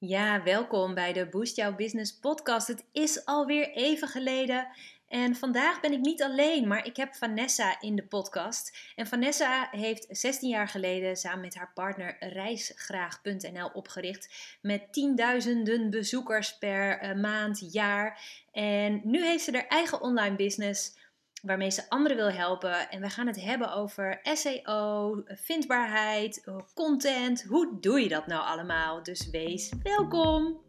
Ja, welkom bij de Boost Jouw Business podcast. Het is alweer even geleden en vandaag ben ik niet alleen, maar ik heb Vanessa in de podcast. En Vanessa heeft 16 jaar geleden samen met haar partner reisgraag.nl opgericht met tienduizenden bezoekers per eh, maand, jaar. En nu heeft ze haar eigen online business waarmee ze anderen wil helpen. En we gaan het hebben over SEO, vindbaarheid, content. Hoe doe je dat nou allemaal? Dus wees welkom!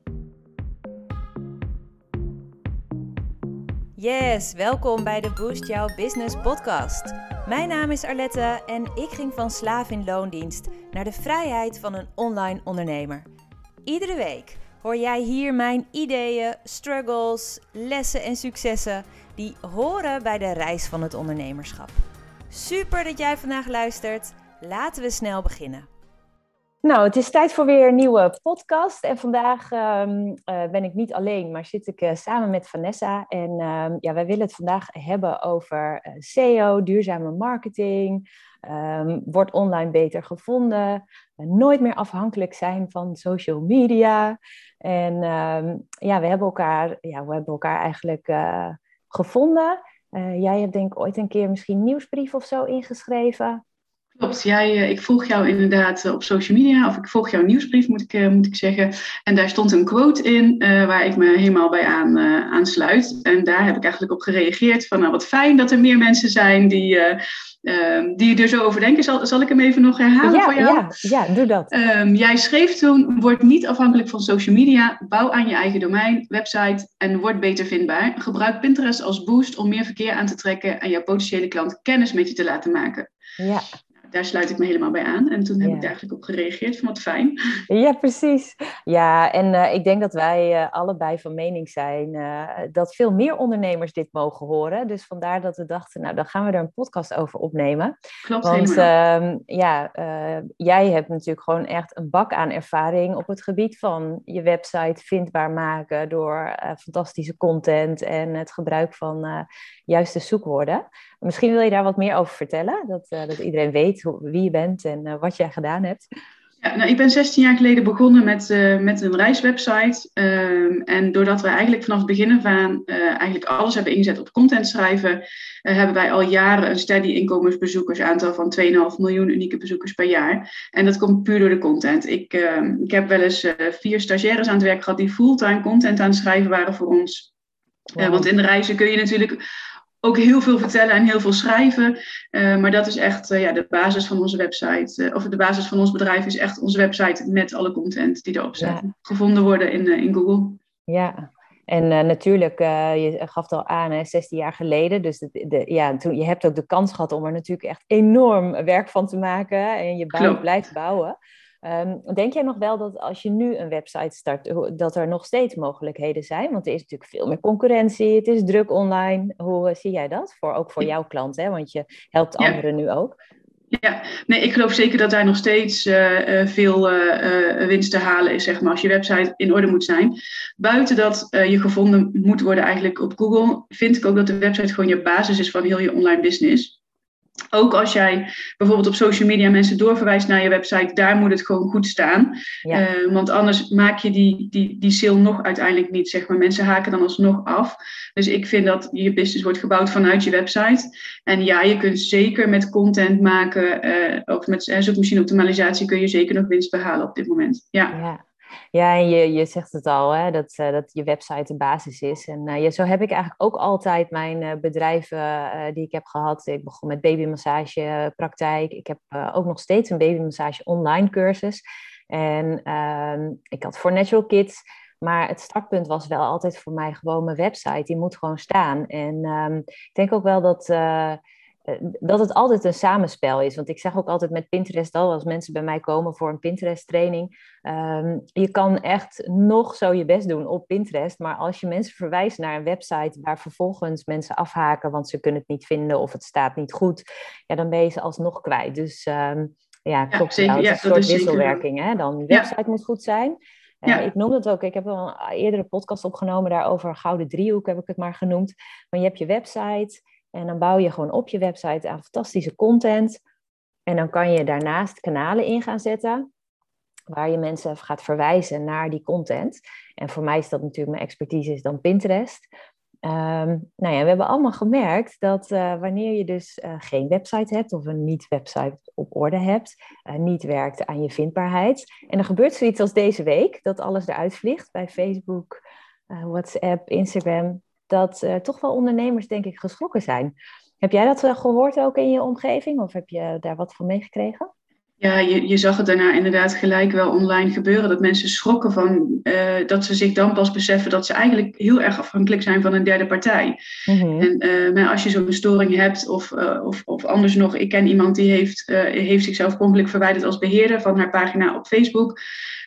Yes, welkom bij de Boost Jouw Business podcast. Mijn naam is Arlette en ik ging van slaaf in loondienst naar de vrijheid van een online ondernemer. Iedere week hoor jij hier mijn ideeën, struggles, lessen en successen die horen bij de reis van het ondernemerschap. Super dat jij vandaag luistert. Laten we snel beginnen. Nou, het is tijd voor weer een nieuwe podcast. En vandaag ehm, eh, ben ik niet alleen, maar zit ik uh, samen met Vanessa. En um, ja, wij willen het vandaag hebben over uh, SEO, duurzame marketing. Um, wordt online beter gevonden? nooit meer afhankelijk zijn van social media. En ja, we hebben elkaar, ja, we hebben elkaar eigenlijk gevonden. Uh, jij hebt denk ik ooit een keer misschien nieuwsbrief of zo ingeschreven. Klopt, jij, uh, ik volg jou inderdaad uh, op social media, of ik volg jouw nieuwsbrief moet ik, moet ik zeggen. En daar stond een quote in waar ik me helemaal bij aan, aansluit. En daar heb ik eigenlijk op gereageerd van nou wat fijn dat er meer mensen zijn die Um, die er zo over denken. Zal, zal ik hem even nog herhalen voor jou? Ja, ja doe dat. Um, jij schreef toen, word niet afhankelijk van social media, bouw aan je eigen domein, website en word beter vindbaar. Gebruik Pinterest als boost om meer verkeer aan te trekken en jouw potentiële klant kennis met je te laten maken. Ja, daar sluit ik me helemaal bij aan. En toen heb ik daar eigenlijk op gereageerd van wat fijn. Ja, precies. Ja, en uh, ik denk dat wij uh, allebei van mening zijn uh, dat veel meer ondernemers dit mogen horen. Dus vandaar dat we dachten, nou dan gaan we er een podcast over opnemen. Klopt Want uh, ja, jij hebt natuurlijk gewoon echt een bak aan ervaring op het gebied van je website vindbaar maken door fantastische content en het gebruik van juiste zoekwoorden. Misschien wil je daar wat meer over vertellen, dat, dat iedereen weet wie je bent en uh, wat jij gedaan hebt. Ja, nou, ik ben 16 jaar geleden begonnen met, uh, met een reiswebsite. Uh, en doordat we eigenlijk vanaf het begin van uh, eigenlijk alles hebben ingezet op content schrijven, hebben wij al jaren een steady inkomensbezoekers aantal van 2,5 miljoen unieke bezoekers per jaar. En dat komt puur door de content. Ik, ehm, ik heb wel eens vier stagiaires aan het werk gehad die fulltime content aan het schrijven waren voor ons. Wow. want in de reizen kun je natuurlijk ook heel veel vertellen en heel veel schrijven. Uh, maar dat is echt uh, ja, de basis van onze website. Uh, of de basis van ons bedrijf is echt onze website met alle content die erop. Ja. Gevonden worden in, in Google. Ja, en natuurlijk, je gaf het al aan, hè, 16 jaar geleden. Dus de, de, ja, toen, je hebt ook de kans gehad om er natuurlijk echt enorm werk van te maken. En je bouw, blijft bouwen. Um, denk jij nog wel dat als je nu een website start, dat er nog steeds mogelijkheden zijn? Want er is natuurlijk veel meer concurrentie, het is druk online. Hoe uh, zie jij dat? Voor, ook voor jouw klant, hè? want je helpt ja. anderen nu ook. Ja, nee, ik geloof zeker dat daar nog steeds uh, uh, veel uh, winst te halen is, zeg maar, als je website in orde moet zijn. Buiten dat je gevonden moet worden eigenlijk op Google, vind ik ook dat de website gewoon je basis is van heel je online business. Ook als jij bijvoorbeeld op social media mensen doorverwijst naar je website, daar moet het gewoon goed staan. Ja. Uh, want anders maak je die, die, die sale nog uiteindelijk niet, zeg maar. Mensen haken dan alsnog af. Dus ik vind dat je business wordt gebouwd vanuit je website. En ja, je kunt zeker met content maken, uh, of met zoekmachine optimalisatie kun je zeker nog winst behalen op dit moment. Ja. ja. Ja, en je, je zegt het al, hè, dat, uh, dat je website de basis is. En uh, ja, zo heb ik eigenlijk ook altijd mijn uh, bedrijven die ik heb gehad. Ik begon met babymassagepraktijk. Ik heb ook nog steeds een babymassage online cursus. En ehm, ik had voor Natural Kids. Maar het startpunt was wel altijd voor mij gewoon mijn website. Die moet gewoon staan. En um, ik denk ook wel dat eh, dat het altijd een samenspel is. Want ik zeg ook altijd met Pinterest al, als mensen bij mij komen voor een Pinterest-training, um, je kan echt nog zo je best doen op Pinterest, maar als je mensen verwijst naar een website waar vervolgens mensen afhaken, want ze kunnen het niet vinden of het staat niet goed, ja, dan ben je ze alsnog kwijt. Dus um, ja, klopt. Ja, een soort wisselwerking. Hè? Dan, de website moet goed zijn. Ja. Uh, ik noem het ook, ik heb al een eerdere podcast opgenomen daarover, Gouden Driehoek heb ik het maar genoemd. Maar je hebt je website, en dan bouw je gewoon op je website aan fantastische content. En dan kan je daarnaast kanalen in gaan zetten. waar je mensen gaat verwijzen naar die content. En voor mij is dat natuurlijk mijn expertise is dan Pinterest. Um, nou ja, we hebben allemaal gemerkt dat uh, wanneer je dus uh, geen website hebt of een niet-website op orde hebt, uh, niet werkt aan je vindbaarheid. En er gebeurt zoiets als deze week, dat alles eruit vliegt bij Facebook, WhatsApp, Instagram, dat toch wel ondernemers denk ik geschrokken zijn. Heb jij dat gehoord ook in je omgeving of heb je daar wat van meegekregen? Ja, je, je zag het daarna inderdaad gelijk wel online gebeuren. Dat mensen schrokken van uh, dat ze zich dan pas beseffen dat ze eigenlijk heel erg afhankelijk zijn van een derde partij. Mm-hmm. En uh, maar als je zo'n storing hebt, of, uh, of, of anders nog, ik ken iemand die heeft, heeft zichzelf ongeluk verwijderd als beheerder van haar pagina op Facebook.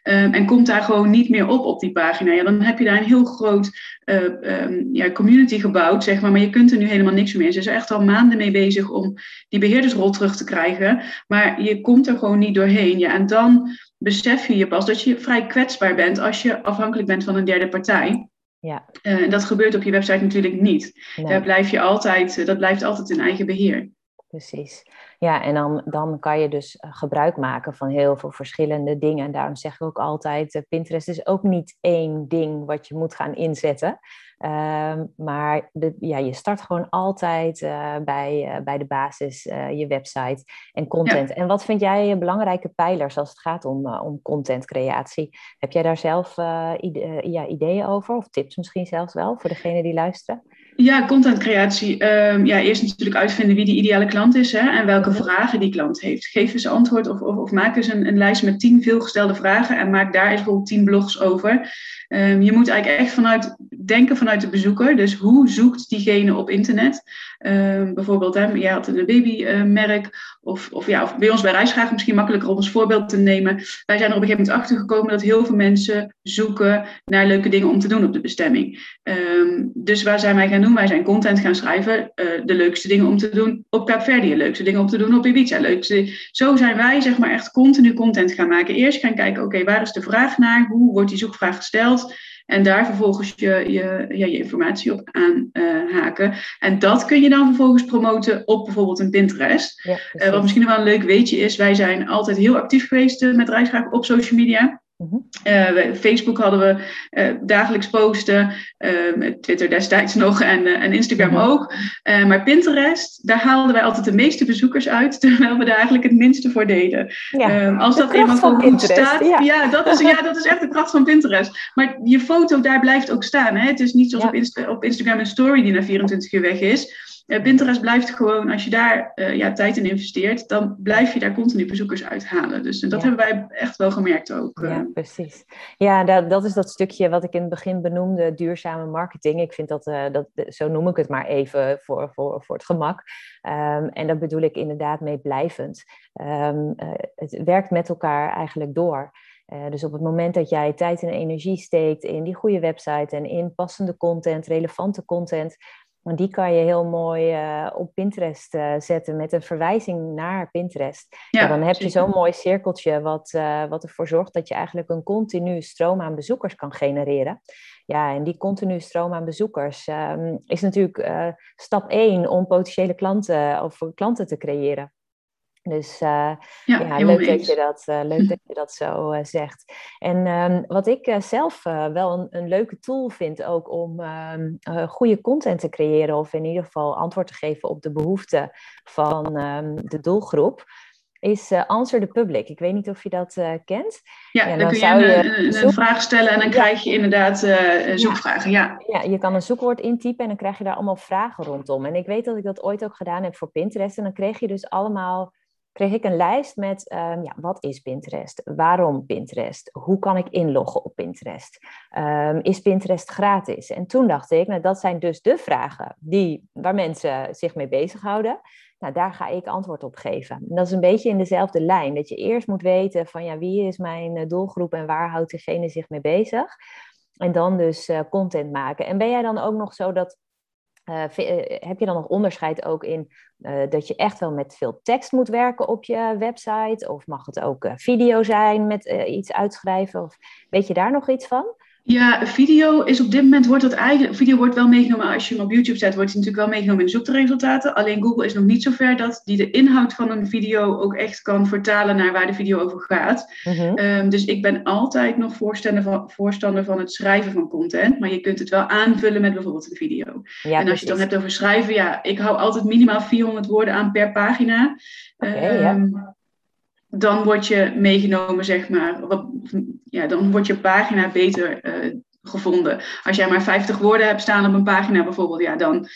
Um, en komt daar gewoon niet meer op op die pagina. Ja, dan heb je daar een heel groot um, ja, community gebouwd, zeg maar. Maar je kunt er nu helemaal niks meer. Ze is er echt al maanden mee bezig om die beheerdersrol terug te krijgen. Maar je komt er gewoon niet doorheen. Ja, en dan besef je je pas dat je vrij kwetsbaar bent als je afhankelijk bent van een derde partij. Ja. Uh, dat gebeurt op je website natuurlijk niet. Nee. Daar blijf je altijd, dat blijft altijd in eigen beheer. Precies. Ja, en dan, dan kan je dus eh, gebruik maken van heel veel verschillende dingen. En daarom zeg ik ook altijd, uh, Pinterest is ook niet één ding wat je moet gaan inzetten. Uh, maar de, ja, je start gewoon altijd uh, bij, bij de basis, je website en content. Ja. En wat vind jij belangrijke pijlers als het gaat om, om contentcreatie? Heb jij daar zelf ide ja, ideeën over? Of tips misschien zelfs wel voor degene die luisteren? Ja, contentcreatie. Um, ja, eerst natuurlijk uitvinden wie die ideale klant is hè, en welke vragen die klant heeft. Geef eens antwoord of, of, of maak eens een, een, lijst met tien veelgestelde vragen en maak daar eens bijvoorbeeld tien blogs over. Um, je moet eigenlijk echt vanuit denken vanuit de bezoeker. Dus hoe zoekt diegene op internet? Um, bijvoorbeeld, hè, jij had een babymerk. Of, of, ja, of bij ons bij Reisgraag misschien makkelijker om als voorbeeld te nemen. Wij zijn er op een gegeven moment achter gekomen dat heel veel mensen zoeken naar leuke dingen om te doen op de bestemming. Dus waar zijn wij gaan doen? Wij zijn content gaan schrijven. Uh, de leukste dingen om te doen op Kaapverdië. De leukste dingen om te doen op Ibiza. Leukste... Zo zijn wij zeg maar echt continu content gaan maken. Eerst gaan kijken, oké, okay, waar is de vraag naar? Hoe wordt die zoekvraag gesteld? En daar vervolgens je, je, ja, je informatie op aanhaken. Uh, en dat kun je dan vervolgens promoten op bijvoorbeeld een Pinterest. Ja, uh, wat misschien wel een leuk weetje is, wij zijn altijd heel actief geweest met Reisgraag op social media. Uh, Facebook hadden we uh, dagelijks posten, uh, Twitter destijds nog en, en Instagram -hmm. ook. maar Pinterest, daar haalden wij altijd de meeste bezoekers uit, terwijl we daar eigenlijk het minste voor deden. Ja, als dat eenmaal goed staat, ja. ja. dat is, ja, dat is echt de kracht van Pinterest. Maar je foto daar blijft ook staan. Hè? Het is niet zoals ja. op, Insta op Instagram een story die na 24 uur weg is. Uh, Pinterest blijft gewoon, als je daar uh, ja, tijd in investeert, dan blijf je daar continu bezoekers uithalen. Dus en dat ja. hebben wij echt wel gemerkt ook. Uh. Ja, precies. Ja, dat, dat is dat stukje wat ik in het begin benoemde, duurzame marketing. Ik vind dat, dat zo noem ik het maar even voor, voor, voor het gemak. Um, en dat bedoel ik inderdaad mee blijvend. Um, het werkt met elkaar eigenlijk door. Uh, dus op het moment dat jij tijd en energie steekt in die goede website en in passende content, relevante content, want die kan je heel mooi uh, op Pinterest uh, zetten met een verwijzing naar Pinterest. Ja, dan heb je zo'n mooi cirkeltje wat, uh, wat ervoor zorgt dat je eigenlijk een continu stroom aan bezoekers kan genereren. Ja, en die continu stroom aan bezoekers um, is natuurlijk stap 1 om potentiële klanten of klanten te creëren. Dus uh, ja, ja leuk, dat je dat, uh, leuk dat je dat zo uh, zegt. En um, wat ik zelf wel een, een, leuke tool vind ook om um, goede content te creëren of in ieder geval antwoord te geven op de behoeften van um, de doelgroep, is Answer the Public. Ik weet niet of je dat kent. Ja, dan, dan, kun je een, een, een, vraag stellen en dan ja. krijg je inderdaad zoekvragen. Ja. ja, je kan een zoekwoord intypen en dan krijg je daar allemaal vragen rondom. En ik weet dat ik dat ooit ook gedaan heb voor Pinterest. En dan kreeg je dus allemaal kreeg ik een lijst met um, ja, wat is Pinterest? Waarom Pinterest? Hoe kan ik inloggen op Pinterest? Um, is Pinterest gratis? En toen dacht ik, nou, dat zijn dus de vragen die, waar mensen zich mee bezighouden. Nou, daar ga ik antwoord op geven. En dat is een beetje in dezelfde lijn. Dat je eerst moet weten van ja, wie is mijn eh, doelgroep en waar houdt degene zich mee bezig? En dan dus uh, content maken. En ben jij dan ook nog zo dat uh, heb je dan nog onderscheid ook in uh, dat je echt wel met veel tekst moet werken op je website? Of mag het ook video zijn met iets uitschrijven? Of weet je daar nog iets van? Ja, video is op dit moment wordt dat eigenlijk. Video wordt wel meegenomen als je hem op YouTube zet, wordt hij natuurlijk wel meegenomen in de zoekresultaten. Alleen Google is nog niet zover dat die de inhoud van een video ook echt kan vertalen naar waar de video over gaat. Mhm. Ehm, dus ik ben altijd nog voorstander van, voorstander van het schrijven van content. Maar je kunt het wel aanvullen met bijvoorbeeld een video. Ja, en als je het dan hebt over schrijven, ja, ik hou altijd minimaal 400 woorden aan per pagina. Okay, ja. Dan word je meegenomen, zeg maar. ja, dan wordt je pagina beter uh, gevonden. Als jij maar 50 woorden hebt staan op een pagina bijvoorbeeld, ja, dan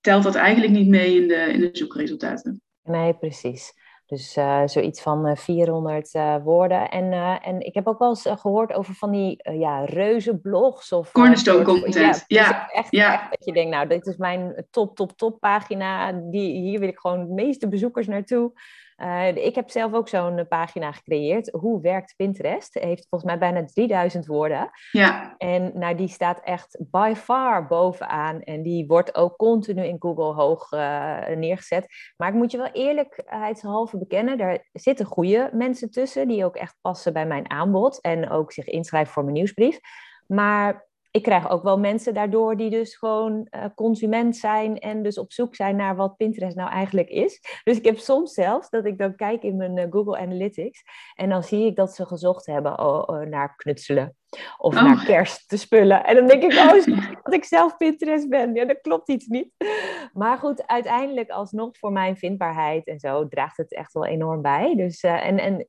telt dat eigenlijk niet mee in de, in de zoekresultaten. Nee, precies. Dus uh, zoiets van 400 uh, eh, woorden. En, uh, en ik heb ook wel eens gehoord over van die ja, reuze blogs. Of, Cornerstone content. Ja, ja, echt, ja. echt dat je denkt, nou, dit is mijn top, top, top pagina. Die, hier wil ik gewoon de meeste bezoekers naartoe. Uh, ik heb zelf ook zo'n eh, pagina gecreëerd. Hoe werkt Pinterest? Heeft volgens mij bijna 3000 woorden. Ja. En nou, die staat echt by far bovenaan. En die wordt ook continu in Google hoog uh, neergezet. Maar ik moet je wel eerlijkheidshalve bekennen, daar zitten goede mensen tussen die ook echt passen bij mijn aanbod. En ook zich inschrijven voor mijn nieuwsbrief. Maar ik krijg ook wel mensen daardoor die dus gewoon uh, consument zijn en dus op zoek zijn naar wat Pinterest nou eigenlijk is. Dus ik heb soms zelfs dat ik dan kijk in mijn uh, Google Analytics en dan zie ik dat ze gezocht hebben oh, oh, naar knutselen of oh. naar kerst te spullen. En dan denk ik, oh, dat ik zelf Pinterest ben. Ja, dat klopt iets niet. Maar goed, uiteindelijk alsnog voor mijn vindbaarheid en zo draagt het echt wel enorm bij. Dus, uh, en, en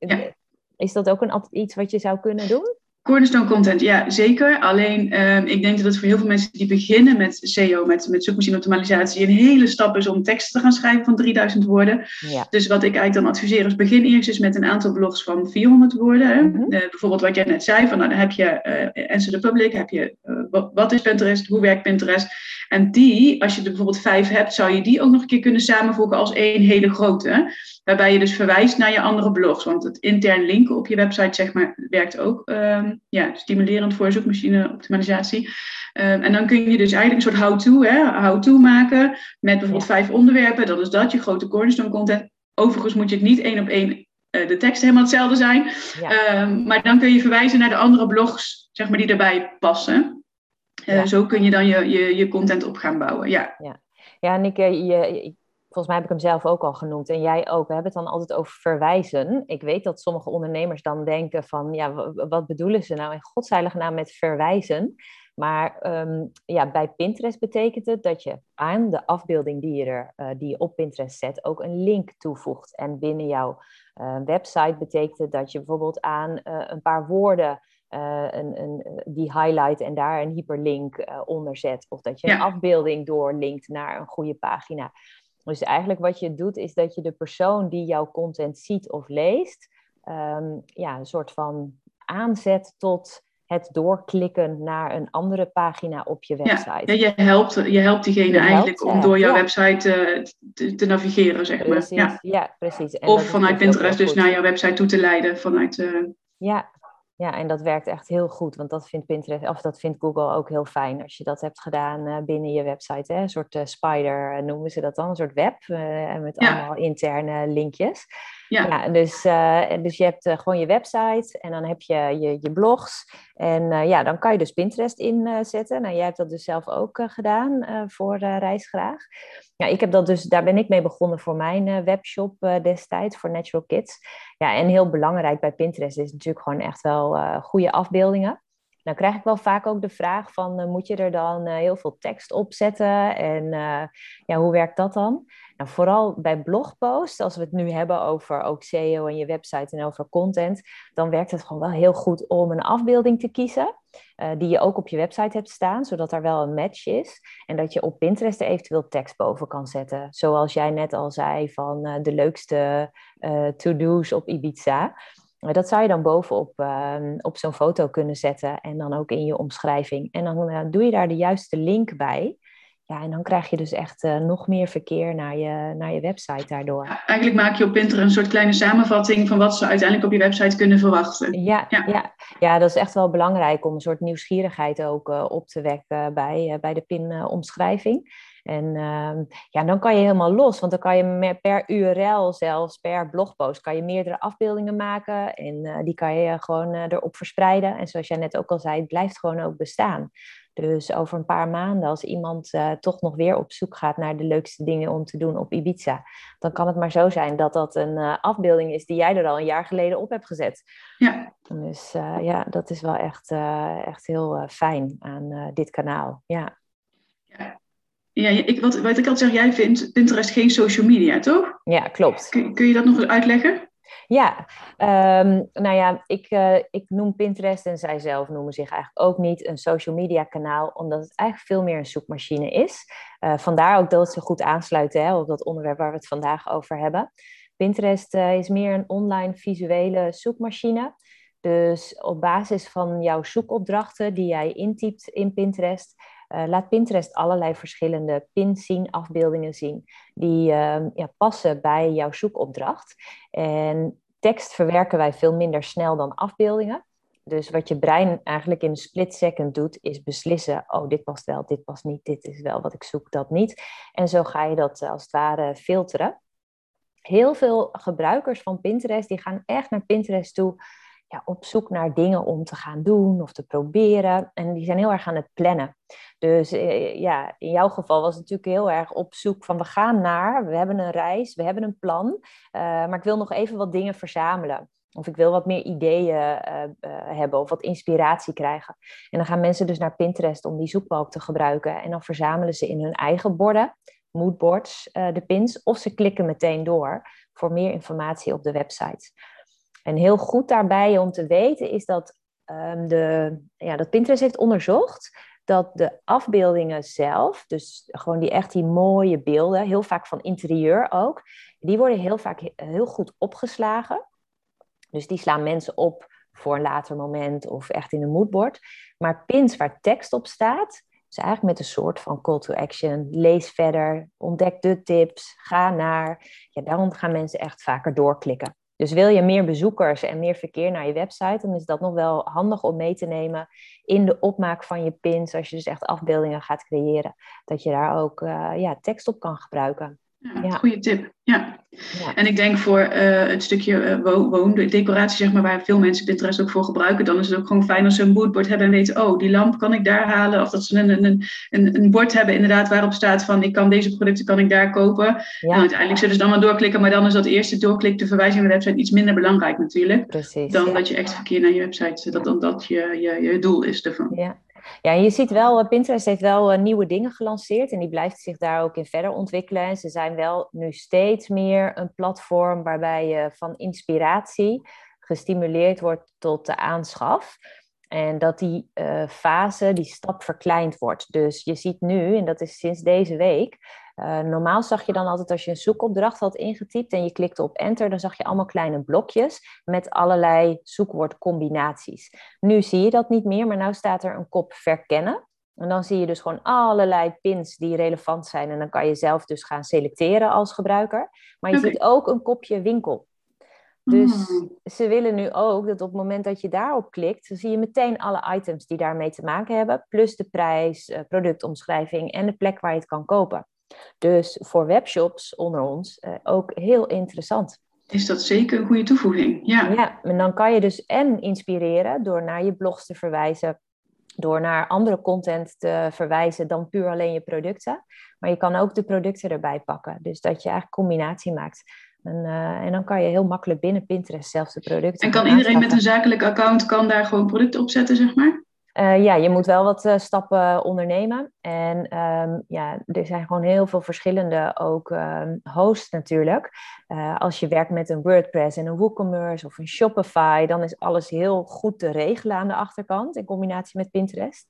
is dat ook een, iets wat je zou kunnen doen? Cornerstone content, ja, zeker. Alleen, uh, ik denk dat het voor heel veel mensen die beginnen met SEO, met, met zoekmachine optimalisatie, een hele stap is om teksten te gaan schrijven van 3000 woorden. Ja. Dus wat ik eigenlijk dan adviseer is, begin eerst eens met een aantal blogs van 400 woorden. Mm bijvoorbeeld wat jij net zei, van nou, dan heb je uh, Answer the Public, heb je uh, wat is Pinterest, hoe werkt Pinterest. En die, als je er bijvoorbeeld vijf hebt, zou je die ook nog een keer kunnen samenvoegen als één hele grote. Waarbij je dus verwijst naar je andere blogs. Want het intern linken op je website zeg maar, werkt ook um, ja, stimulerend voor zoekmachine optimalisatie. Um, en dan kun je dus eigenlijk een soort how-to how maken met bijvoorbeeld vijf onderwerpen. Dat is dat, je grote cornerstone content. Overigens moet je het niet één op één uh, de teksten helemaal hetzelfde zijn. Um, maar dan kun je verwijzen naar de andere blogs zeg maar, die daarbij passen. Uh, Zo kun je dan je, je, je content op gaan bouwen. Ja, ja. ja en ik, je, volgens mij heb ik hem zelf ook al genoemd en jij ook. We hebben het dan altijd over verwijzen. Ik weet dat sommige ondernemers dan denken van, ja, wat bedoelen ze nou in godsheilige naam met verwijzen? Maar ehm, ja, bij Pinterest betekent het dat je aan de afbeelding die je, er, uh, die je op Pinterest zet ook een link toevoegt. En binnen jouw uh, website betekent het dat je bijvoorbeeld aan uh, een paar woorden een, een, die highlight en daar een hyperlink onder zet. Of dat je een afbeelding doorlinkt naar een goede pagina. Dus eigenlijk wat je doet is dat je de persoon die jouw content ziet of leest, ehm, ja, een soort van aanzet tot het doorklikken naar een andere pagina op je website. Ja, je, helpt, je helpt diegene eigenlijk om door jouw website uh, te, te, navigeren, zeg precies, maar. Ja, ja precies. En of vanuit Pinterest dus naar jouw website toe te leiden. Vanuit, uh... Ja, ja, en dat werkt echt heel goed, want dat vindt Pinterest, of dat vindt Google ook heel fijn als je dat hebt gedaan uh, binnen je website. Hè? Een soort uh, spider uh, noemen ze dat dan, een soort web met allemaal interne linkjes. Ja. dus, dus je hebt gewoon je website en dan heb je je, je blogs. En ja, dan kan je dus Pinterest inzetten. nou, jij hebt dat dus zelf ook gedaan voor Reisgraag. Ja, ik heb dat dus, daar ben ik mee begonnen voor mijn webshop destijds, voor Natural Kids. Ja, en heel belangrijk bij Pinterest is natuurlijk gewoon echt wel goede afbeeldingen. Dan krijg ik wel vaak ook de vraag van, moet je er dan heel veel tekst op zetten? En ja, hoe werkt dat dan? Nou, vooral bij blogposts, als we het nu hebben over ook SEO en je website en over content, dan werkt het gewoon wel heel goed om een afbeelding te kiezen. Uh, die je ook op je website hebt staan, zodat er wel een match is. En dat je op Pinterest er eventueel tekst boven kan zetten. Zoals jij net al zei van uh, de leukste uh, to-do's op Ibiza. Dat zou je dan bovenop ehm, op zo'n foto kunnen zetten en dan ook in je omschrijving. En dan doe je daar de juiste link bij. Ja, en dan krijg je dus echt uh, nog meer verkeer naar je, naar je website daardoor. Ja, eigenlijk maak je op Pinterest een soort kleine samenvatting van wat ze uiteindelijk op je website kunnen verwachten. Ja, ja. ja. ja dat is echt wel belangrijk om een soort nieuwsgierigheid ook uh, op te wekken bij, uh, bij de pin-omschrijving. En ehm, ja, dan kan je helemaal los, want dan kan je per URL zelfs, per blogpost, kan je meerdere afbeeldingen maken en die kan je gewoon erop verspreiden. En zoals jij net ook al zei, het blijft gewoon ook bestaan. Dus over een paar maanden, als iemand uh, toch nog weer op zoek gaat naar de leukste dingen om te doen op Ibiza, dan kan het maar zo zijn dat dat een uh, afbeelding is die jij er al een jaar geleden op hebt gezet. Ja. Dus uh, ja, dat is wel echt, echt heel fijn aan dit kanaal. Ja. ja. Ja, ik, wat, wat ik altijd zeg, jij vindt Pinterest geen social media, toch? Ja, klopt. Kun, kun je dat nog eens uitleggen? Ja, um, nou ja, ik, uh, ik noem Pinterest en zij zelf noemen zich eigenlijk ook niet een social media kanaal, omdat het eigenlijk veel meer een zoekmachine is. Uh, vandaar ook dat zo goed aansluit hè, op dat onderwerp waar we het vandaag over hebben. Pinterest uh, is meer een online visuele zoekmachine. Dus op basis van jouw zoekopdrachten die jij intypt in Pinterest, uh, laat Pinterest allerlei verschillende pins zien, afbeeldingen zien, die uh, ja, passen bij jouw zoekopdracht. En tekst verwerken wij veel minder snel dan afbeeldingen. Dus wat je brein eigenlijk in een split second doet, is beslissen: oh, dit past wel, dit past niet, dit is wel wat ik zoek, dat niet. En zo ga je dat uh, als het ware filteren. Heel veel gebruikers van Pinterest die gaan echt naar Pinterest toe ja, op zoek naar dingen om te gaan doen of te proberen. En die zijn heel erg aan het plannen. Dus eh, ja, in jouw geval was het natuurlijk heel erg op zoek van we gaan naar, we hebben een reis, we hebben een plan, uh, maar ik wil nog even wat dingen verzamelen. Of ik wil wat meer ideeën uh, hebben of wat inspiratie krijgen. En dan gaan mensen dus naar Pinterest om die zoekbalk te gebruiken. En dan verzamelen ze in hun eigen borden, moodboards, de pins. Of ze klikken meteen door voor meer informatie op de website. En heel goed daarbij om te weten is dat, um, de, ja, dat Pinterest heeft onderzocht dat de afbeeldingen zelf, dus gewoon die echt die mooie beelden, heel vaak van interieur ook, die worden heel vaak heel goed opgeslagen. Dus die slaan mensen op voor een later moment of echt in een moodboard. Maar pins waar tekst op staat, dus eigenlijk met een soort van call to action, lees verder, ontdek de tips, ga naar, ja, daarom gaan mensen echt vaker doorklikken. Dus wil je meer bezoekers en meer verkeer naar je website, dan is dat nog wel handig om mee te nemen in de opmaak van je pins. Als je dus echt afbeeldingen gaat creëren, dat je daar ook uh, ja, tekst op kan gebruiken. Ja, Goede tip. Ja. ja. En ik denk voor uh, het stukje uh, woondecoratie, zeg maar, waar veel mensen Pinterest ook voor gebruiken, dan is het ook gewoon fijn als ze een moodboard hebben en weten, oh, die lamp kan ik daar halen. Of dat ze een, een, een, een bord hebben inderdaad waarop staat van, ik kan deze producten kan ik daar kopen. Ja. En uiteindelijk zullen ze dan maar doorklikken, maar dan is dat eerste doorklik, de verwijzing naar de website, iets minder belangrijk natuurlijk. Precies. Dan dat je echt verkeer naar je website, dat dan dat je, je, je doel is ervan. Ja. Ja, je ziet wel, eh, Pinterest heeft wel uh, nieuwe dingen gelanceerd en die blijft zich daar ook in verder ontwikkelen. En ze zijn wel nu steeds meer een platform waarbij je van inspiratie gestimuleerd wordt tot de aanschaf. En dat die uh, fase, die stap verkleind wordt. Dus je ziet nu, en dat is sinds deze week, uh, normaal zag je dan altijd als je een zoekopdracht had ingetypt en je klikte op enter, dan zag je allemaal kleine blokjes met allerlei zoekwoordcombinaties. Nu zie je dat niet meer, maar nu staat er een kop verkennen. En dan zie je dus gewoon allerlei pins die relevant zijn. En dan kan je zelf dus gaan selecteren als gebruiker. Maar je ziet ook een kopje winkel. Dus hmm. ze willen nu ook dat op het moment dat je daarop klikt, dan zie je meteen alle items die daarmee te maken hebben, plus de prijs, eh, productomschrijving en de plek waar je het kan kopen. Dus voor webshops onder ons uh, ook heel interessant. Is dat zeker een goede toevoeging? Ja. ja, en dan kan je dus en inspireren door naar je blogs te verwijzen, door naar andere content te verwijzen dan puur alleen je producten. Maar je kan ook de producten erbij pakken. Dus dat je eigenlijk combinatie maakt. En, uh, en, dan kan je heel makkelijk binnen Pinterest zelfs de producten. En kan iedereen met een zakelijk account kan daar gewoon producten op zetten, zeg maar? Uh, ja, je moet wel wat uh, stappen ondernemen. En um, ja, er zijn gewoon heel veel verschillende ook um, hosts natuurlijk. Uh, als je werkt met een WordPress en een WooCommerce of een Shopify, dan is alles heel goed te regelen aan de achterkant in combinatie met Pinterest.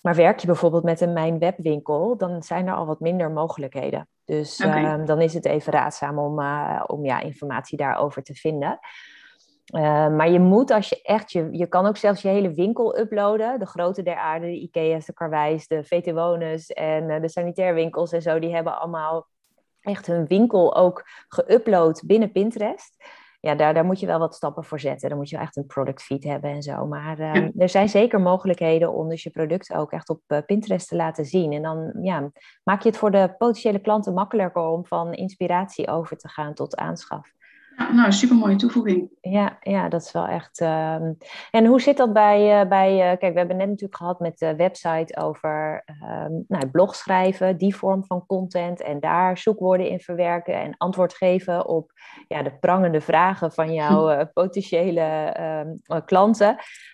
Maar werk je bijvoorbeeld met een Mijn Webwinkel, dan zijn er al wat minder mogelijkheden. Dus okay. um, dan is het even raadzaam om, om ja, informatie daarover te vinden. Uh, maar je moet als je echt, je, je kan ook zelfs je hele winkel uploaden. De grote der aarde, de Ikea's, de Karwijs, de VT Wonus en uh, de sanitairwinkels en zo, die hebben allemaal echt hun winkel ook geüpload binnen Pinterest. ja, daar, daar moet je wel wat stappen voor zetten. Dan moet je echt een product feed hebben en zo. Maar ehm, er zijn zeker mogelijkheden om dus je product ook echt op uh, Pinterest te laten zien. En dan ja, maak je het voor de potentiële klanten makkelijker om van inspiratie over te gaan tot aanschaf. Ja, nou, super mooie toevoeging. Ja, ja, dat is wel echt. Ehm, en hoe zit dat bij. Uh, bij uh, kijk, we hebben net natuurlijk gehad met de website over um, nou, blog schrijven, die vorm van content. En daar zoekwoorden in verwerken en antwoord geven op ja, de prangende vragen van jouw uh, potentiële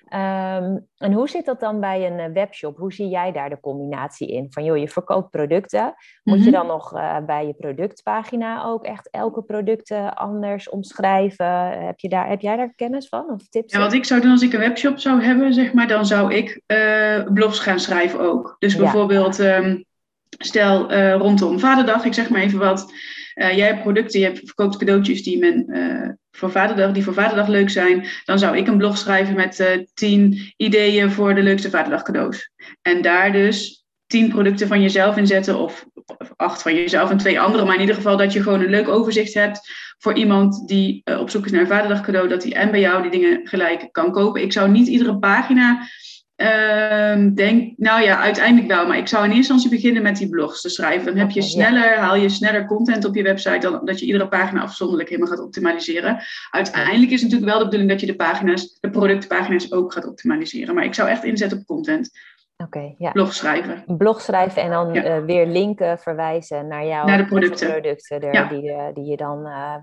um, klanten. en hoe zit dat dan bij een webshop? Hoe zie jij daar de combinatie in? Van joh, je verkoopt producten. Moet je mhm. dan nog bij je productpagina ook echt elke producten anders omschrijven? Heb, je daar, heb jij daar kennis van of tips? Ja, wat ik zou doen als ik een webshop zou hebben, zeg maar, dan zou ik uh, blogs gaan schrijven ook. Dus bijvoorbeeld, ehm, stel uh, rondom Vaderdag, ik zeg maar even wat. Uh, jij hebt producten, je verkoopt cadeautjes die, men, voor Vaderdag, die voor Vaderdag leuk zijn. Dan zou ik een blog schrijven met tien ideeën voor de leukste Vaderdag cadeaus. En daar dus tien producten van jezelf inzetten of, of acht van jezelf en twee andere. Maar in ieder geval dat je gewoon een leuk overzicht hebt voor iemand die op zoek is naar een vaderdag cadeau, dat hij en bij jou die dingen gelijk kan kopen. Ik zou niet iedere pagina uh, denk, nou ja, uiteindelijk wel, maar ik zou in eerste instantie beginnen met die blogs te schrijven. Dan heb je sneller, haal je sneller content op je website dan dat je iedere pagina afzonderlijk helemaal gaat optimaliseren. Uiteindelijk is het natuurlijk wel de bedoeling dat je de pagina's, de productpagina's ook gaat optimaliseren. Maar ik zou echt inzetten op content. Oké, ja. Blog schrijven. Blog schrijven en dan uh, weer linken verwijzen naar jouw naar de producten, producten er, die, uh, die je dan, uh,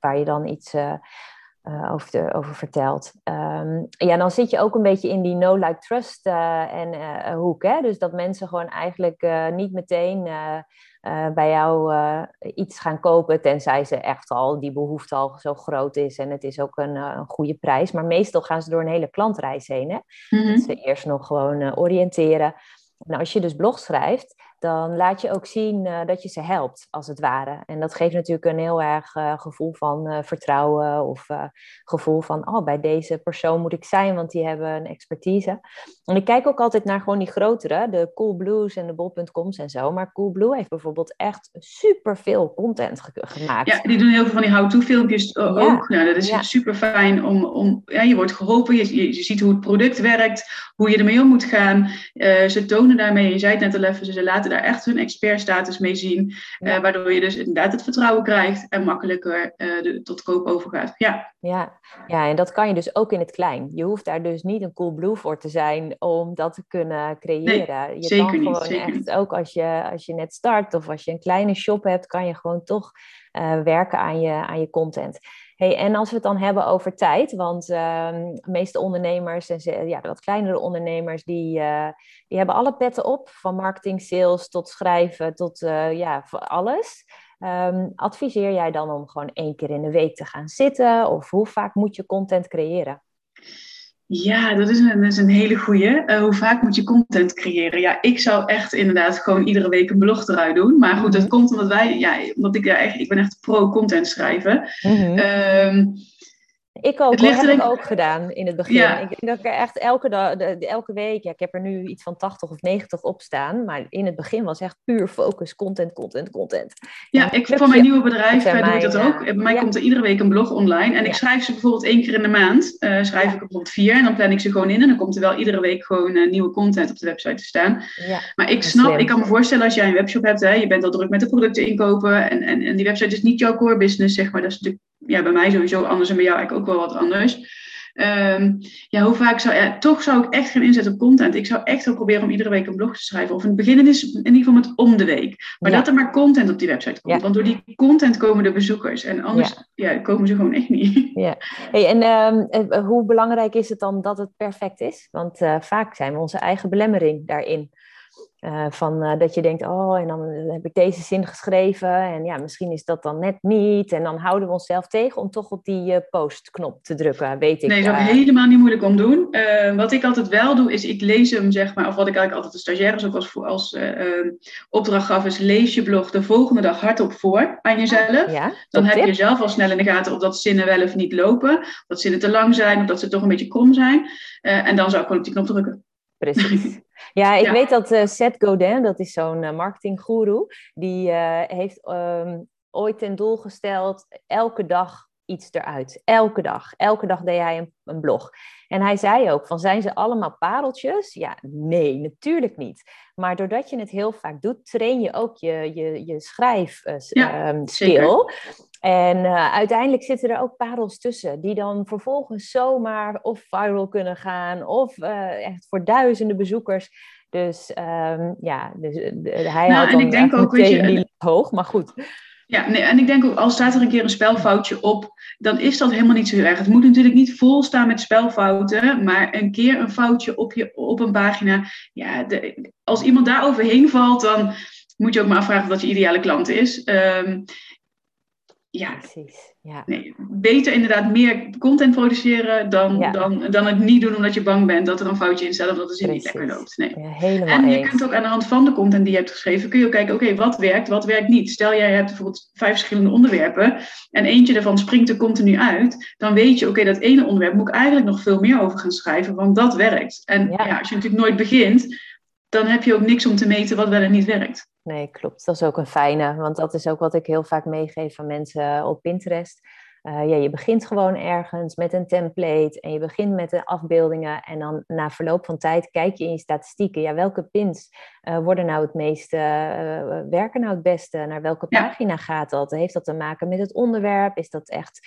waar je dan iets over, de, over vertelt. Um, ja, dan zit je ook een beetje in die no-like-trust en hoek. Hè? Dus dat mensen gewoon eigenlijk niet meteen bij jou iets gaan kopen, tenzij ze echt al die behoefte al zo groot is en het is ook een, een goede prijs. Maar meestal gaan ze door een hele klantreis heen. Hè? Mm -hmm. Dat ze eerst nog gewoon oriënteren. Nou, als je dus blog schrijft, dan laat je ook zien uh, dat je ze helpt, als het ware. En dat geeft natuurlijk een heel erg uh, gevoel van uh, vertrouwen of gevoel van, oh, bij deze persoon moet ik zijn, want die hebben een expertise. En ik kijk ook altijd naar gewoon die grotere, de Coolblues en de Bol.coms en zo. Maar Coolblue heeft bijvoorbeeld echt superveel content ge gemaakt. Ja, die doen heel veel van die how-to filmpjes ook. Ja. Nou, dat is ja. super fijn om, om ja, je wordt geholpen, je, je, je, ziet hoe het product werkt, hoe je ermee om moet gaan. ze tonen daarmee, je zei het net al even, ze laten daar echt hun expertstatus mee zien. Uh, waardoor je dus inderdaad het vertrouwen krijgt en makkelijker uh, de, tot koop overgaat. Ja. Ja. ja, en dat kan je dus ook in het klein. Je hoeft daar dus niet een cool blue voor te zijn om dat te kunnen creëren. Nee, je zeker kan gewoon niet, zeker echt, niet. ook als je, als je net start of als je een kleine shop hebt, kan je gewoon toch uh, werken aan je, aan je content. Hey, en als we het dan hebben over tijd, want de meeste ondernemers en ja, wat kleinere ondernemers, die, uh, die hebben alle petten op, van marketing, sales tot schrijven, tot uh, ja, alles. Um, adviseer jij dan om gewoon één keer in de week te gaan zitten? Of hoe vaak moet je content creëren? Ja, dat is een, dat is een hele goeie. Uh, hoe vaak moet je content creëren? Ja, ik zou echt inderdaad gewoon iedere week een blog eruit doen. Maar goed, dat komt omdat wij, ja, omdat ik ja echt, ik ben echt pro-content schrijven. Mm -hmm. um, ik ook, dat heb ik ook gedaan in het begin. Ja. Ik denk dat ik er echt elke, dag, elke week, ja, ik heb er nu iets van 80 of 90 op staan. Maar in het begin was echt puur focus, content, content, content. Ja, ik, voor mijn nieuwe bedrijf doe ik dat ook. Bij mij ja. komt er iedere week een blog online. En ik schrijf ze bijvoorbeeld één keer in de maand. Uh, schrijf ik er bijvoorbeeld vier en dan plan ik ze gewoon in. En dan komt er wel iedere week gewoon uh, nieuwe content op de website te staan. maar ik snap, slim. ik kan me voorstellen als jij een webshop hebt, hè, je bent al druk met de producten inkopen. En, en, en die website is niet jouw core business, zeg maar. Dat is natuurlijk ja, bij mij sowieso anders en bij jou eigenlijk ook wel wat anders. Um, ja, hoe vaak zou ja, toch zou ik echt gaan inzetten op content. Ik zou echt wel proberen om iedere week een blog te schrijven. Of in het begin is in ieder geval met om de week. Maar ja. dat er maar content op die website komt. Ja. Want door die content komen de bezoekers. En anders ja. komen ze gewoon echt niet. Ja. Hey, en um, hoe belangrijk is het dan dat het perfect is? Want uh, vaak zijn we onze eigen belemmering daarin. Uh, van uh, dat je denkt, oh, en dan heb ik deze zin geschreven en ja, misschien is dat dan net niet. En dan houden we onszelf tegen om toch op die uh, postknop te drukken, weet ik. Nee, dat is helemaal niet moeilijk om doen. wat ik altijd wel doe, is ik lees hem, zeg maar, of wat ik eigenlijk altijd de stagiaires ook als, als opdracht gaf, is lees je blog de volgende dag hardop voor aan jezelf. Ja, dan heb je zelf al snel in de gaten of dat zinnen wel of niet lopen, of dat zinnen te lang zijn, of dat ze toch een beetje krom zijn. en dan zou ik gewoon op die knop drukken. Precies. Ja, ik ja. weet dat uh, Seth Godin, dat is zo'n uh, marketinggoeroe, die uh, heeft um, ooit ten doel gesteld elke dag iets eruit. Elke dag. Elke dag deed hij een, een blog. En hij zei ook van, zijn ze allemaal pareltjes? Ja, nee, natuurlijk niet. Maar doordat je het heel vaak doet, train je ook je, je, je schrijfskill. Uh, en uh, uiteindelijk zitten er ook parels tussen, die dan vervolgens zomaar of viral kunnen gaan, of uh, echt voor duizenden bezoekers. Dus um, ja, dus, hij nou, had dan ik denk ook, weet je, die hoog, maar goed. Ja, nee, en ik denk ook, als staat er een keer een spelfoutje op, dan is dat helemaal niet zo erg. Het moet natuurlijk niet vol staan met spelfouten, maar een keer een foutje op, je, op een pagina. Ja, de, als iemand daar overheen valt, dan moet je ook maar afvragen of dat je ideale klant is. Um, ja, Precies. Ja. Nee, beter inderdaad meer content produceren dan, dan, dan het niet doen omdat je bang bent dat er een foutje in staat of dat de zin niet lekker loopt. Nee. Ja, en je kunt ook aan de hand van de content die je hebt geschreven, kun je ook kijken, oké, wat werkt, wat werkt niet. Stel jij hebt bijvoorbeeld vijf verschillende onderwerpen en eentje daarvan springt er continu uit, dan weet je, oké, dat ene onderwerp moet ik eigenlijk nog veel meer over gaan schrijven, want dat werkt. En ja. als je natuurlijk nooit begint, dan heb je ook niks om te meten wat wel en niet werkt. Nee, klopt. Dat is ook een fijne, want dat is ook wat ik heel vaak meegeef aan mensen op Pinterest. Uh, ja, je begint gewoon ergens met een template en je begint met de afbeeldingen en dan na verloop van tijd kijk je in je statistieken. Ja, welke pins uh, worden nou het meeste, uh, werken nou het beste? Naar welke pagina gaat dat? Heeft dat te maken met het onderwerp? Is dat echt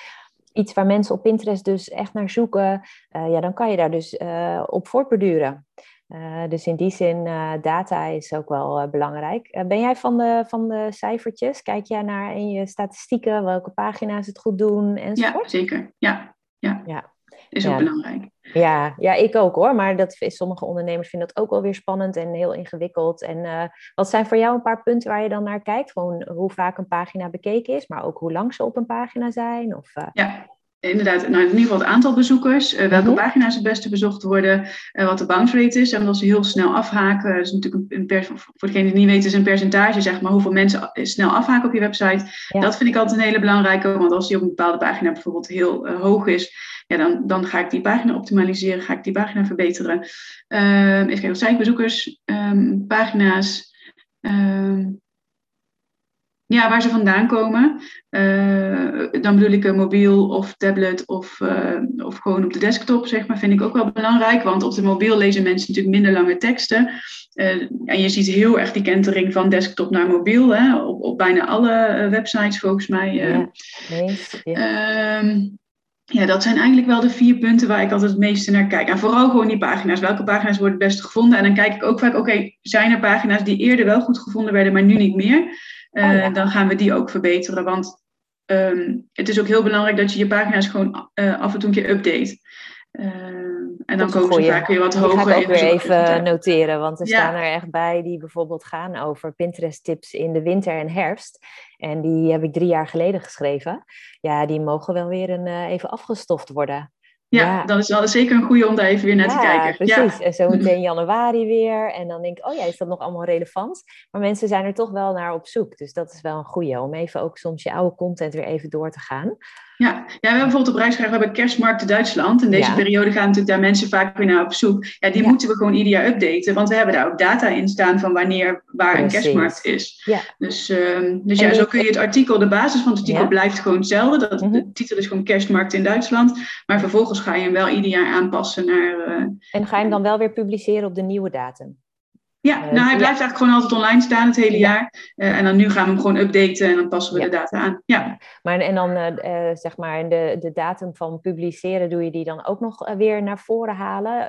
iets waar mensen op Pinterest dus echt naar zoeken? ja, dan kan je daar dus op voortborduren. Uh, dus in die zin, uh, data is ook wel uh, belangrijk. ben jij van de, van de cijfertjes? Kijk jij naar in je statistieken welke pagina's het goed doen enzovoort? Ja, zeker. Ja, ja. ja. is ook belangrijk. Ja, ja, ik ook hoor. Maar dat, sommige ondernemers vinden dat ook wel weer spannend en heel ingewikkeld. En wat zijn voor jou een paar punten waar je dan naar kijkt? Gewoon hoe vaak een pagina bekeken is, maar ook hoe lang ze op een pagina zijn? Of, Ja, inderdaad, nou, in ieder geval het aantal bezoekers, uh, welke mhm. pagina's het beste bezocht worden, uh, wat de bounce rate is. En als ze heel snel afhaken, dat is natuurlijk een, voor degene die niet weten, is een percentage, zeg maar, hoeveel mensen snel afhaken op je website. Dat vind ik altijd een hele belangrijke, want als die op een bepaalde pagina bijvoorbeeld heel uh, hoog is, ja, dan, dan ga ik die pagina optimaliseren, ga ik die pagina verbeteren. Uh, even kijken, sitebezoekers, um, pagina's. Uh, ja, waar ze vandaan komen. Uh, dan bedoel ik een mobiel of tablet of, uh, of gewoon op de desktop, zeg maar, vind ik ook wel belangrijk. Want op de mobiel lezen mensen natuurlijk minder lange teksten. Uh, en je ziet heel erg die kentering van desktop naar mobiel, hè, op, op bijna alle websites volgens mij. Ja, nee, ja. Ehm, ja, dat zijn eigenlijk wel de vier punten waar ik altijd het meeste naar kijk. En vooral gewoon die pagina's. Welke pagina's worden het beste gevonden? En dan kijk ik ook vaak, oké, zijn er pagina's die eerder wel goed gevonden werden, maar nu niet meer? Uh, Dan gaan we die ook verbeteren. Want um, het is ook heel belangrijk dat je je pagina's gewoon uh, af en toe een keer update. Uh, en dan komen ze vaak weer wat hoger. Ik ga ook weer even noteren, want er staan er echt bij die bijvoorbeeld gaan over Pinterest tips in de winter en herfst. En die heb ik drie jaar geleden geschreven. Ja, die mogen wel weer een, even afgestoft worden. Ja, ja, dan is het zeker een goede om daar even weer naar te kijken. Precies, en zo meteen januari weer. En dan denk ik, oh ja, is dat nog allemaal relevant? Maar mensen zijn er toch wel naar op zoek. Dus dat is wel een goede om even ook soms je oude content weer even door te gaan. Ja, ja we hebben bijvoorbeeld op reis we hebben kerstmarkt Duitsland. In deze periode gaan natuurlijk daar mensen vaak weer naar op zoek. Ja, die moeten we gewoon ieder jaar updaten. Want we hebben daar ook data in staan van wanneer, waar een kerstmarkt is. Ja. Dus, uh, dus ja, zo kun je het artikel, de basis van het artikel blijft gewoon hetzelfde. Dat, mhm. De titel is gewoon kerstmarkt in Duitsland. Maar vervolgens ga je hem wel ieder jaar aanpassen naar... Uh, en ga je hem dan wel weer publiceren op de nieuwe datum? Ja, nou, hij blijft eigenlijk gewoon altijd online staan het hele jaar. Uh, en dan nu gaan we hem gewoon updaten en dan passen we de data aan. Ja. Maar en dan uh, uh, zeg maar de, de datum van publiceren, doe je die dan ook nog weer naar voren halen,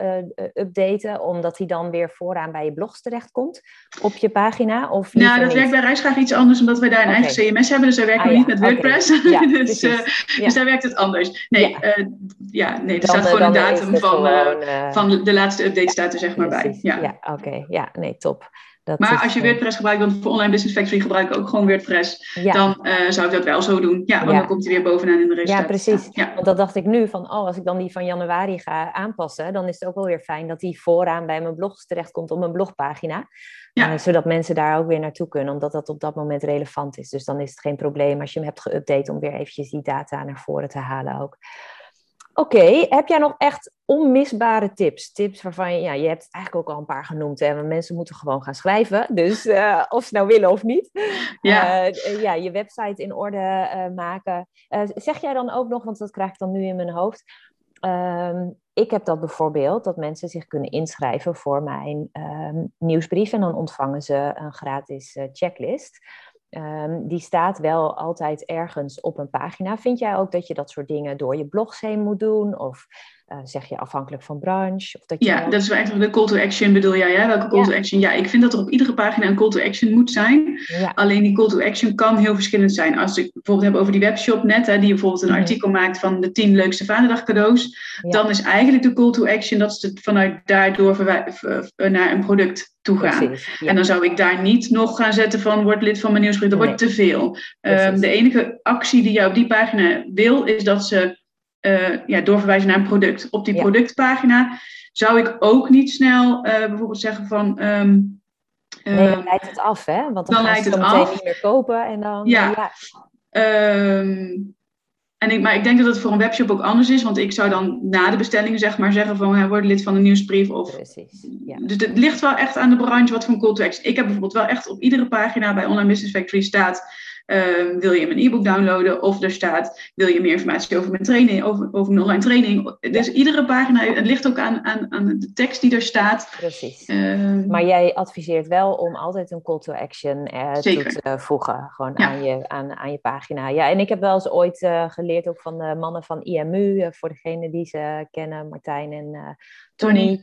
updaten, omdat hij dan weer vooraan bij je blogs terechtkomt op je pagina? Of nou, dat werkt bij Reisgraag iets anders, omdat wij daar een eigen CMS hebben, dus wij werken ah, niet met WordPress. Okay. Dus, dus daar werkt het anders. Nee, ja, ja nee er staat gewoon een datum van, gewoon, van de laatste update staat er zeg maar bij. Ja, ja oké. Ja, nee top. Dat maar als je eh, WordPress gebruikt, want voor Online Business Factory gebruik ik ook gewoon WordPress, dan uh, zou ik dat wel zo doen. Ja, want dan komt hij weer bovenaan in de resultaten. Ja, precies. Ja. Want dat dacht ik nu van, oh, als ik dan die van januari ga aanpassen, dan is het ook wel weer fijn dat die vooraan bij mijn blogs terechtkomt op mijn blogpagina. Uh, zodat mensen daar ook weer naartoe kunnen, omdat dat op dat moment relevant is. Dus dan is het geen probleem als je hem hebt geüpdate om weer eventjes die data naar voren te halen ook. Oké, heb jij nog echt onmisbare tips? Tips waarvan je, ja, je hebt eigenlijk ook al een paar genoemd, hè, want mensen moeten gewoon gaan schrijven. Dus uh, of ze nou willen of niet. Ja, uh, ja je website in orde uh, maken. zeg jij dan ook nog, want dat krijg ik dan nu in mijn hoofd. Ehm, ik heb dat bijvoorbeeld, dat mensen zich kunnen inschrijven voor mijn um, nieuwsbrief en dan ontvangen ze een gratis checklist. Um, die staat wel altijd ergens op een pagina. Vind jij ook dat je dat soort dingen door je blogs heen moet doen? Of uh, zeg je afhankelijk van branche? Of dat je ja, dat is wel echt de call to action bedoel jij, hè? Welke call to action? Ja, ik vind dat er op iedere pagina een call to action moet zijn. Ja. Alleen die call to action kan heel verschillend zijn. Als ik bijvoorbeeld heb over die webshop net, hè, die bijvoorbeeld een mhm. artikel maakt van de 10 leukste vaderdag cadeaus, dan is eigenlijk de call to action dat ze vanuit daardoor naar een product toe gaan. En dan zou ik daar niet nog gaan zetten van word lid van mijn nieuwsbrief, dat wordt te veel. Um, de enige actie die jij op die pagina wil, is dat ze uh, ja, doorverwijzen naar een product. Op die productpagina zou ik ook niet snel uh, bijvoorbeeld zeggen van. Um, nee, dan leidt het af, hè? Want dan, dan leidt het af. niet meer kopen en dan. Ja. ja. Um, en ik, maar ik denk dat het voor een webshop ook anders is, want ik zou dan na de bestelling zeg maar zeggen van hij wordt lid van de nieuwsbrief. Of, Precies, ja. Dus het ligt wel echt aan de branche wat voor een call to action. Ik heb bijvoorbeeld wel echt op iedere pagina bij Online Business Factory staat Ehm, wil je mijn e-book downloaden? Of er staat, wil je meer informatie over mijn training, over, over mijn online training? Dus iedere pagina, het ligt ook aan, aan, aan de tekst die er staat. Precies. Ehm, maar jij adviseert wel om altijd een call to action uh, toe te voegen, gewoon aan, je, aan, aan je pagina. Ja, en ik heb wel eens ooit uh, geleerd, ook van de mannen van IMU, voor degene die ze kennen, Martijn en Tony.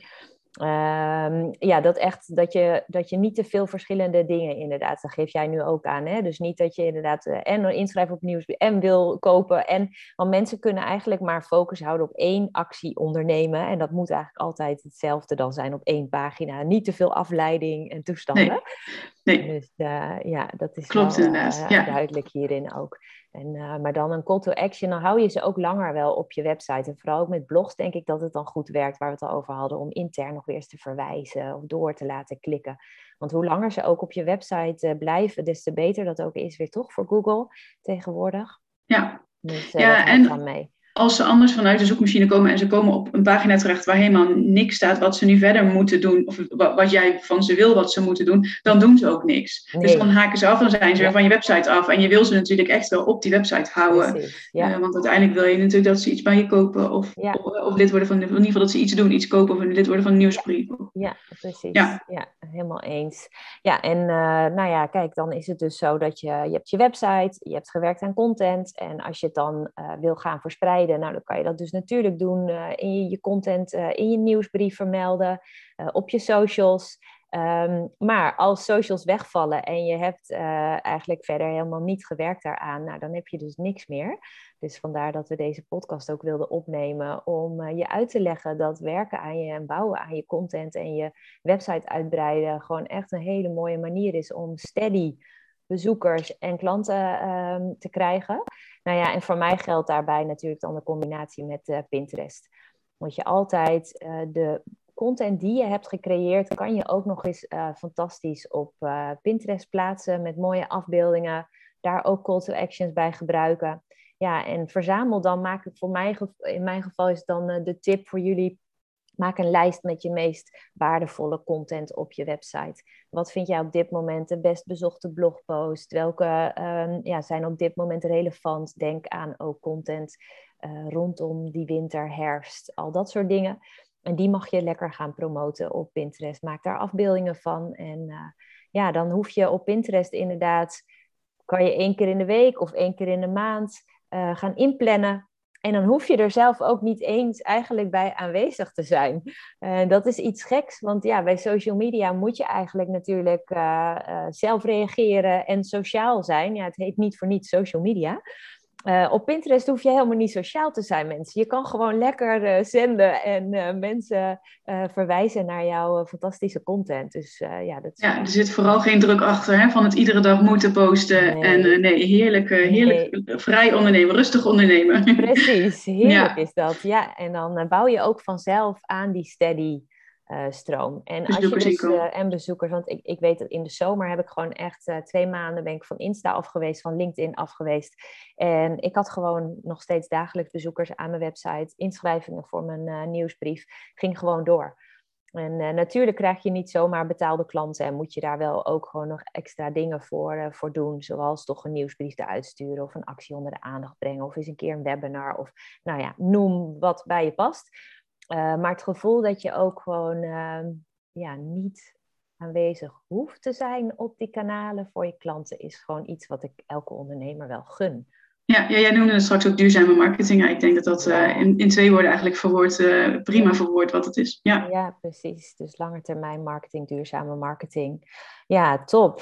Um, ja, dat echt dat je, dat je niet te veel verschillende dingen inderdaad, dat geef jij nu ook aan. Hè? Dus niet dat je inderdaad uh, en inschrijven op nieuws en wil kopen. En, want mensen kunnen eigenlijk maar focus houden op één actie ondernemen. En dat moet eigenlijk altijd hetzelfde dan zijn op één pagina. Niet te veel afleiding en toestanden. Nee. Dus uh, ja, dat is Klopt, wel, uh, ja. duidelijk hierin ook. En, uh, maar dan een call to action, dan hou je ze ook langer wel op je website. En vooral ook met blogs denk ik dat het dan goed werkt, waar we het al over hadden, om intern nog weer eens te verwijzen of door te laten klikken. Want hoe langer ze ook op je website blijven, des te beter dat ook is weer toch voor Google tegenwoordig. Ja, dus, ja en dan mee als ze anders vanuit de zoekmachine komen en ze komen op een pagina terecht waar helemaal niks staat wat ze nu verder moeten doen, of wat jij van ze wil wat ze moeten doen, dan doen ze ook niks. Dus dan haken ze af, dan zijn ze van je website af. En je wil ze natuurlijk echt wel op die website houden. ja. uh, want uiteindelijk wil je natuurlijk dat ze iets bij je kopen of, of, of, lid worden van, in ieder geval dat ze iets doen, iets kopen of lid worden van een nieuwsbrief. Ja, precies. Ja, ja helemaal eens. Ja, en uh, nou ja, kijk, dan is het dus zo dat je, je hebt je website, je hebt gewerkt aan content en als je het dan uh, wil gaan verspreiden, nou, dan kan je dat dus natuurlijk doen uh, in je, content, uh, in je nieuwsbrief vermelden, uh, op je socials. Um, maar als socials wegvallen en je hebt eigenlijk verder helemaal niet gewerkt daaraan, nou, dan heb je dus niks meer. Dus vandaar dat we deze podcast ook wilden opnemen om je uit te leggen dat werken aan je en bouwen aan je content en je website uitbreiden gewoon echt een hele mooie manier is om steady bezoekers en klanten um, te krijgen. Nou ja, en voor mij geldt daarbij natuurlijk dan de combinatie met uh, Pinterest. Want je altijd uh, de content die je hebt gecreëerd, kan je ook nog eens uh, fantastisch op Pinterest plaatsen met mooie afbeeldingen. Daar ook call to actions bij gebruiken. Ja, en verzamel dan, maak het voor mij, in mijn geval is dan de tip voor jullie Maak een lijst met je meest waardevolle content op je website. Wat vind jij op dit moment de best bezochte blogpost? Welke um, ja, zijn op dit moment relevant? Denk aan ook content uh, rondom die winter, herfst, al dat soort dingen. En die mag je lekker gaan promoten op Pinterest. Maak daar afbeeldingen van. En uh, ja, dan hoef je op Pinterest inderdaad, kan je één keer in de week of één keer in de maand uh, gaan inplannen en dan hoef je er zelf ook niet eens eigenlijk bij aanwezig te zijn. Uh, dat is iets geks, want ja, bij social media moet je eigenlijk natuurlijk uh, uh, zelf reageren en sociaal zijn. Ja, het heet niet voor niets social media. Uh, op Pinterest hoef je helemaal niet sociaal te zijn, mensen. Je kan gewoon lekker uh, zenden en uh, mensen verwijzen naar jouw fantastische content. Dus, ja, dat ja, er zit vooral geen druk achter hè, van het iedere dag moeten posten. Nee. En nee, heerlijk, heerlijk nee. vrij ondernemen, rustig ondernemen. Precies, heerlijk ja. is dat. Ja, en dan bouw je ook vanzelf aan die steady stroom. En als je dus, en bezoekers, want ik, ik weet dat in de zomer heb ik gewoon echt twee maanden ben ik van Insta af geweest, van LinkedIn af geweest. En ik had gewoon nog steeds dagelijks bezoekers aan mijn website, inschrijvingen voor mijn nieuwsbrief, ging gewoon door. En natuurlijk krijg je niet zomaar betaalde klanten en moet je daar wel ook gewoon nog extra dingen voor, voor doen. Zoals toch een nieuwsbrief eruit sturen of een actie onder de aandacht brengen of eens een keer een webinar of nou ja, noem wat bij je past. Uh, maar het gevoel dat je ook gewoon ehm, ja, niet aanwezig hoeft te zijn op die kanalen voor je klanten is gewoon iets wat ik elke ondernemer wel gun. Ja, ja, jij noemde het straks ook duurzame marketing. Ja, ik denk dat dat uh, in, in twee woorden eigenlijk verwoord, uh, prima verwoord wat het is. Ja. ja, precies. Dus lange termijn marketing, duurzame marketing. Ja, top.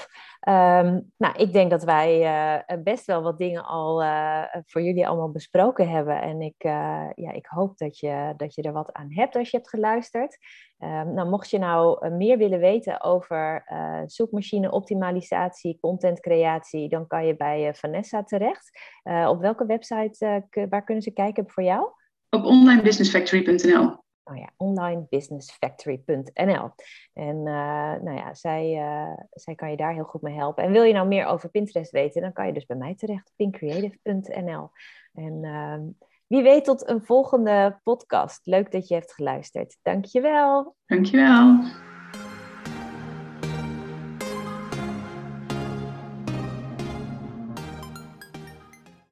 Um, nou, ik denk dat wij uh, best wel wat dingen al voor jullie allemaal besproken hebben. En ik, ja, ik hoop dat je, dat je er wat aan hebt als je hebt geluisterd. Um, nou, mocht je nou meer willen weten over zoekmachine optimalisatie, contentcreatie, dan kan je bij Vanessa terecht. op welke website, waar kunnen ze kijken voor jou? Op onlinebusinessfactory.nl nou ja, onlinebusinessfactory.nl. En uh, nou ja, zij, uh, zij kan je daar heel goed mee helpen. En wil je nou meer over Pinterest weten, dan kan je dus bij mij terecht, pincreative.nl. En uh, wie weet tot een volgende podcast. Leuk dat je hebt geluisterd. Dankjewel. Dankjewel.